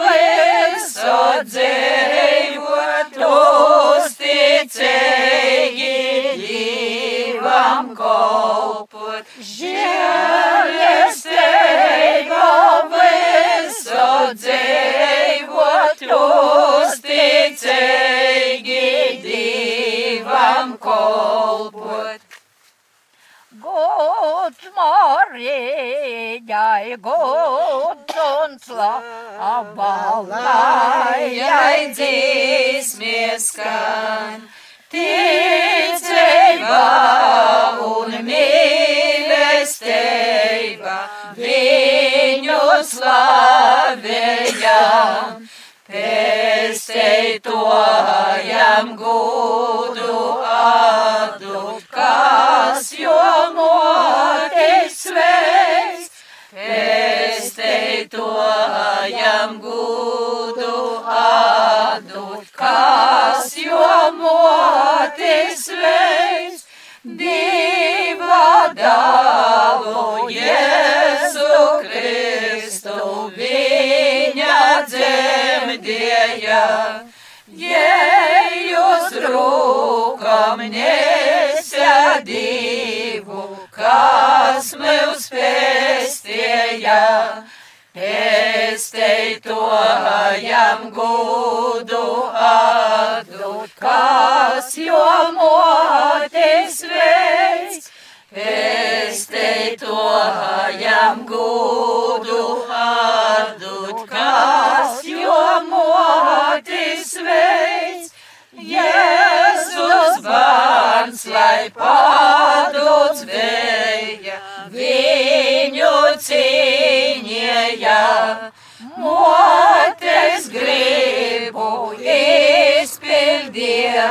viso dzīvot, uzticīgi Dievam kolpot. Žēlestība viso dzīvot, uzticīgi Dievam kolpot. Gods Marijai, gods un Abalājai dzīsmies skan, ticība un mīlestība, viņu slavējam, pesteitojam gudu adu, kas jomotis sveiks, pesteitojam gudu adu, kas jomotis sveiks, diva dalu Jēzu Kristu viņa dzemdēja. Yeah. rūkam nesia divu, kas mūs pēstēja. Pēsteitojam gudu atdot, kas jo motis veids. Pēsteitojam gudu atdot, kas jo motis veids. Jēzus bērns, lai padots vēja, viņu cīņēja. Motes gribu izpildīja,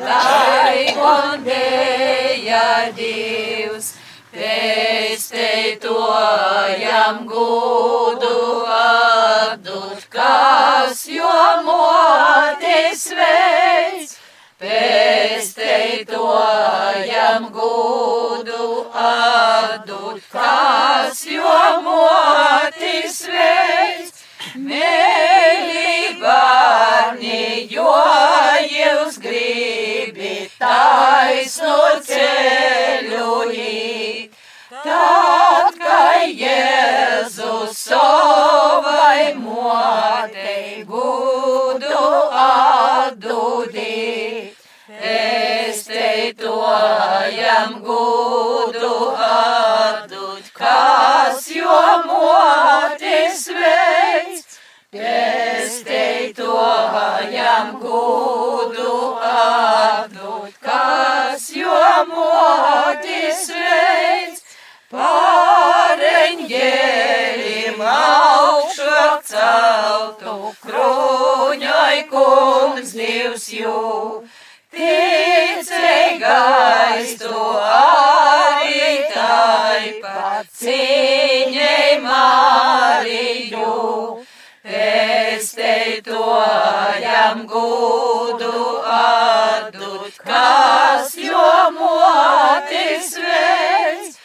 lai gondēja Dievs. Pēsteitojam gudu atdot, kas jo motis veids. Pēsteitojam gudu atdot, kas jo motis veids. Mēli bērni, jo jūs gribi taisnu ceļu īt. Tad, kad Jēzus savai motei gudu atdudīt, Pēsteitojam gudu atdūt, kas jo motis veids. Pēsteitojam gudu atdūt, kas jo motis veids. Kruņai kungs divs jū. Ticei gaistu arī taipat cīņai Mariju. Pēsteitojam gudu atdut, kas jo motis veids.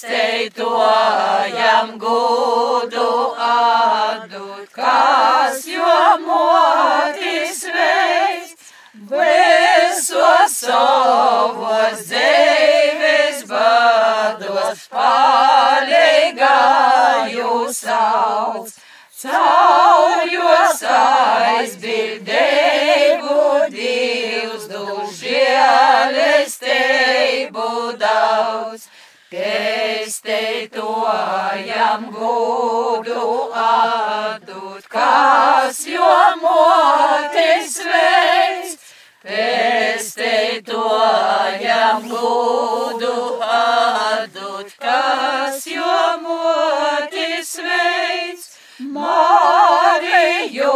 Pēsteitojam gudu atdut, kas jo motis veids. Visos savos dzīves bados palīgāju sauc. Caujos aizbildēju Dievs, dužielesteibu daudz. Pēsteitojam gudu atdūt, kas jo motis veids. Pēsteitojam gudu atdūt, kas jo motis veids. Mariju,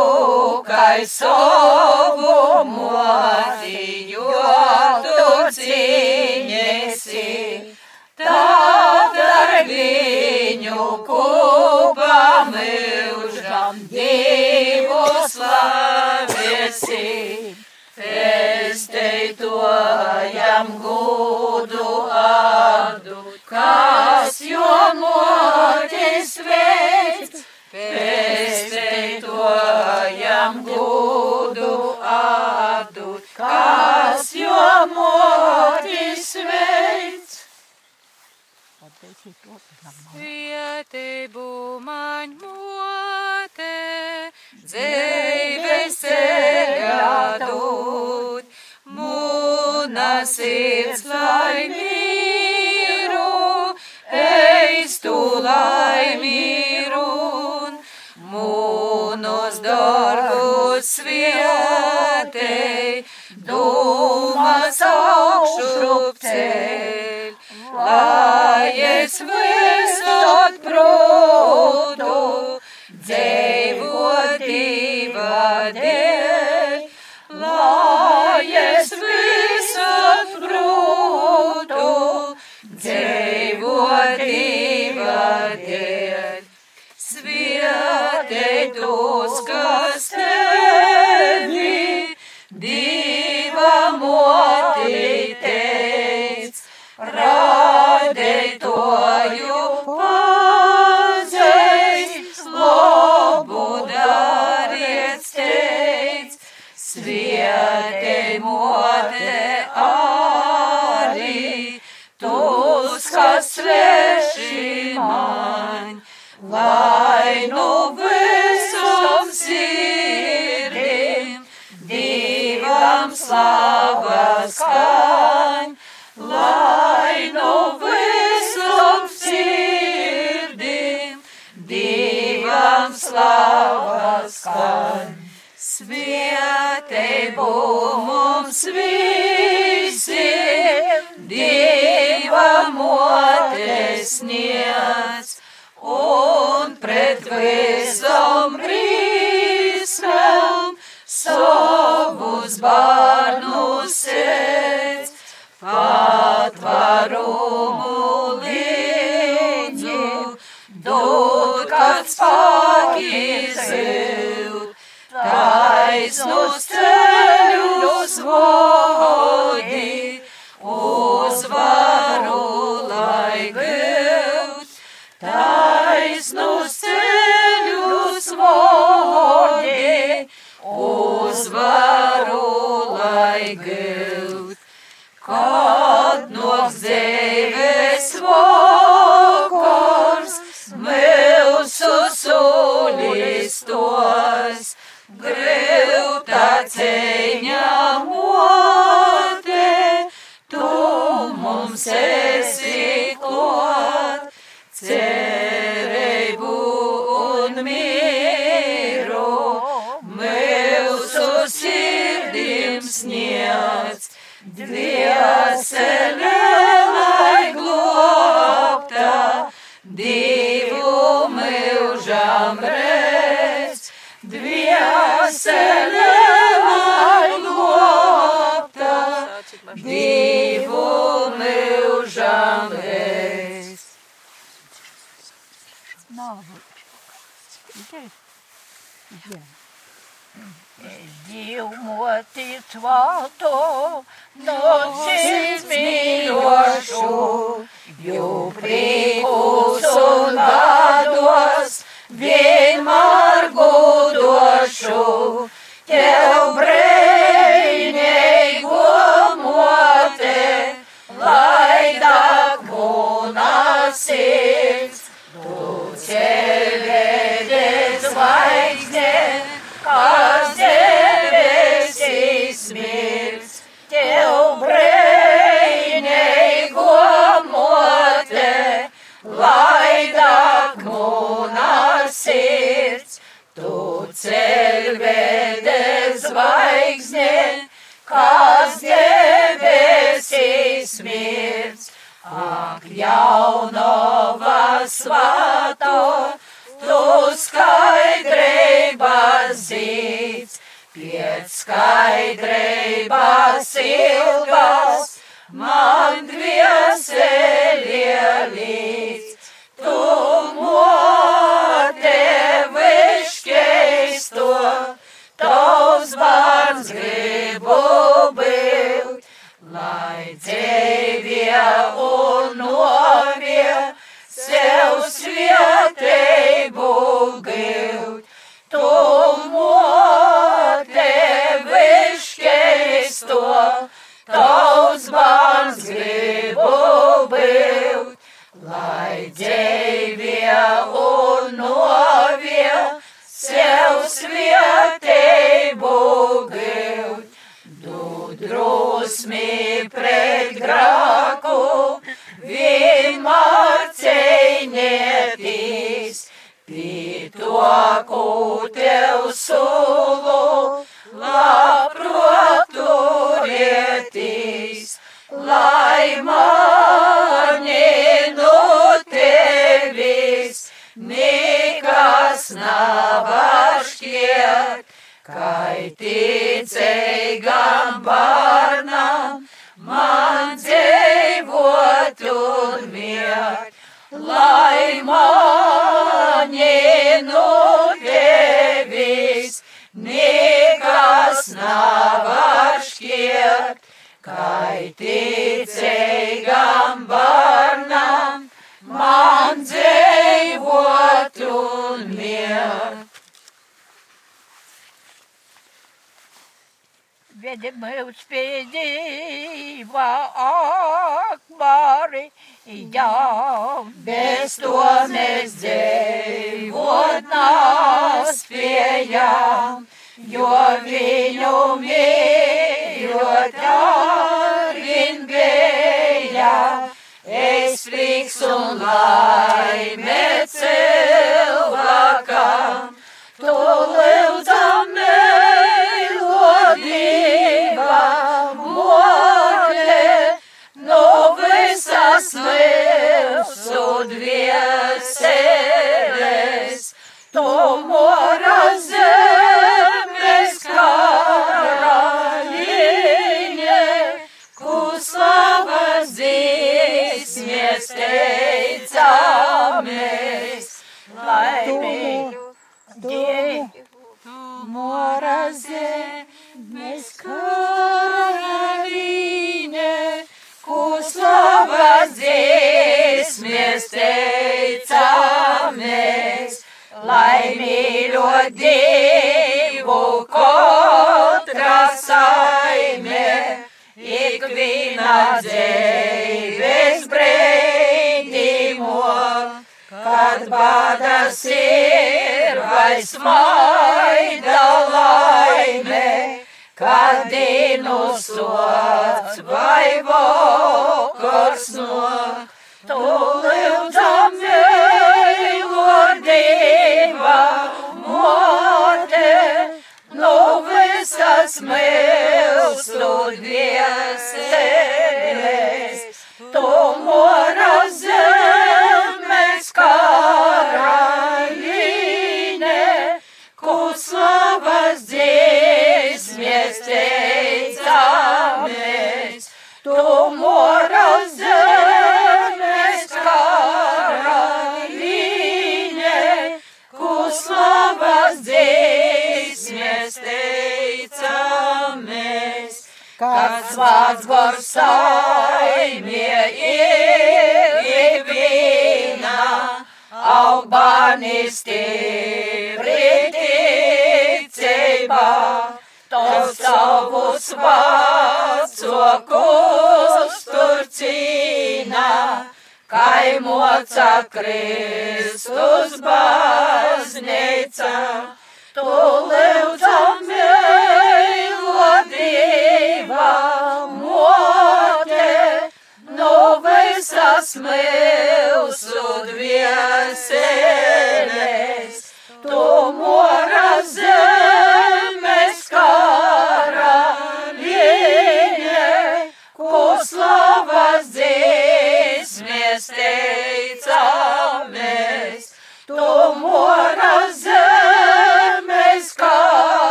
kai savu motiju, tu cīņesi. Tad ar viņu kopā mūžam Dievu slavēsi. Pēsteitojam gudu atdūt, kas jo motis veids. Pēsteitojam gudu atdūt, kas jo motis Vietību man mote, dzīves ceļādūt, mūna sirds laimīru, eistu laimīrun, mūnos darbus svietei, dūmas augšup ceļ, lai es visot prūtu, dzīvot divā divam slavas kaņ, lai nu visam sirdim, divam slavas kaņ. Svētību mums visiem, Dieva motes patvarumu līdzu, dod, kad spēki zild taisnus ceļvedes zvaigzne, kas debesīs mirds, ak jaunova svato, tu skaidrības zīts, pēc skaidrības ilgas, man dvieseļie līdz, tu mote viškeisto, tavs bārns gribu būt, lai dzīvie un novie sev svieteibu gūt. Tu mote viškeisto, tavs bārns gribu būt, lai dzīvie un novie sev svieteibu gūt. Tu drosmi pret grāku, vienmēr to, ko tev sulu, labprāt turēties, lai mani no tevis nekas nav šķiet. Kai ticīgam bērnam man dzīvot un miert, lai mani no tevis nekas nav šķiet. Kai ticīgam bērnam man dzīvot un miert. Pie dzīva akbari, jā, bez to mēs dzīvot nāspējām, jo viņu mīļot arvin bija, es prieks un laime cilvēkam, tu lūdzam mīlodība, mote, no visas mūsu dvieseles, tu mora zemes karaliņe, kuslavas dzīsmies teicamies, laimīgi. Mora zemes teicamies, laimīļo divu katra saime, ikviena dzīves brīdimo, kad badas ir vai smaida laime, kad dienu sots vai vokars no, tu lūdzam mīlodība, mote, no visas mūsu dvieseles, tu mora gors saimie ir ikviena, augbanis ticībā, tos savus vācokus tur cīnā, kaimoca Kristus baznīca, tu lūdzam mīlodība, mote, no visas mūsu dvieseles, tu mora zemes karaliņe, kuslavas dzīsmies teicamies, tu mora zemes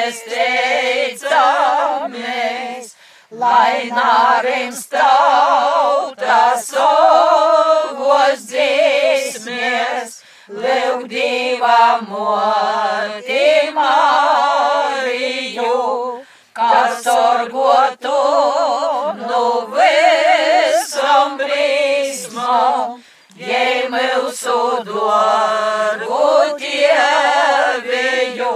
dzīsmies teicamies, lai nārims tautas savos dzīsmies, lūgdīvā moti Mariju, kas sorgotu no visam brīsmam, jei mūsu dorgu tievēju,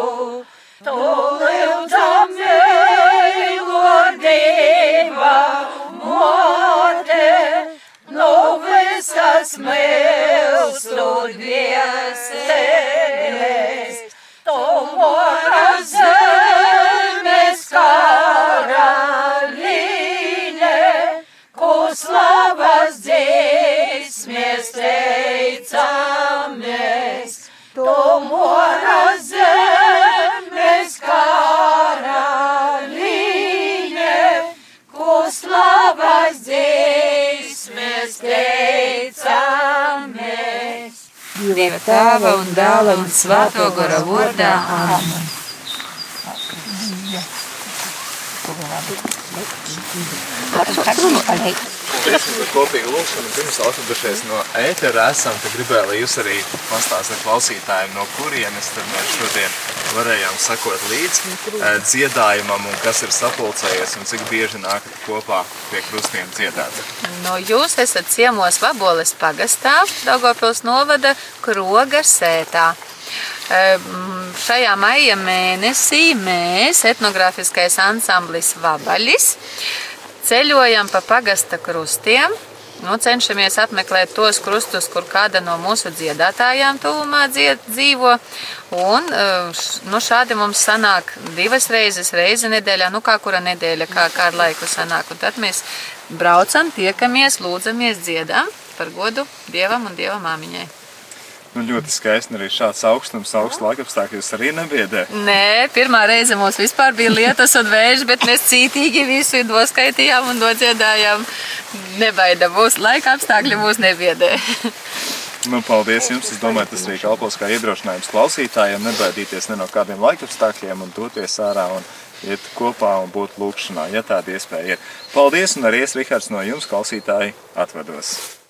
mūsu dvieseles, tu mora Dieva tēva un dēla un svēto gara vārdā. Āmen. Ar šo iesim par kopīgu lūkšanu. Pirms atvedušies no ētera esam, tad gribēju, lai jūs arī pastāstāt klausītājiem, no kurienes tad mēs šodien varējām sakot līdz eh, dziedājumam un kas ir sapulcējies un cik bieži nākat kopā pie krustiem dziedāt. No jūs esat ciemos Vaboles pagastā, Daugavpils novada Kroga sētā. Ehm, Šajā maija mēnesī mēs, etnogrāfiskais ansamblis Vabaļis, ceļojam pa pagasta krustiem. Nu, cenšamies apmeklēt tos krustus, kur kāda no mūsu dziedātājām tuvumā dzied, dzīvo. Un, š- nu, šādi mums sanāk divas reizes, reizi nedēļā, nu kā kura nedēļa, kā, kā ar laiku sanāk. Un tad mēs braucam, tiekamies, lūdzamies, dziedam par godu Dievam un Dieva māmiņai. Nu, ļoti skaisti arī šāds augstums, augsts laikapstākļus arī nebiedē. Nē, pirmā reize mums vispār bija lietas un vējš, bet mēs cītīgi visu noskaitījām un nodziedājām. Nebaida mūs, laika apstākļi mūs nebiedē. Nu, paldies jums! Es domāju, tas arī kalpos kā iedrošinājums klausītājiem nebaidīties ne no kādiem laikapstākļiem un doties ārā un iet kopā un būt lūkšanā, ja tāda iespēja ir. Paldies un arī es, Rihards, no jums klausītāji atvados!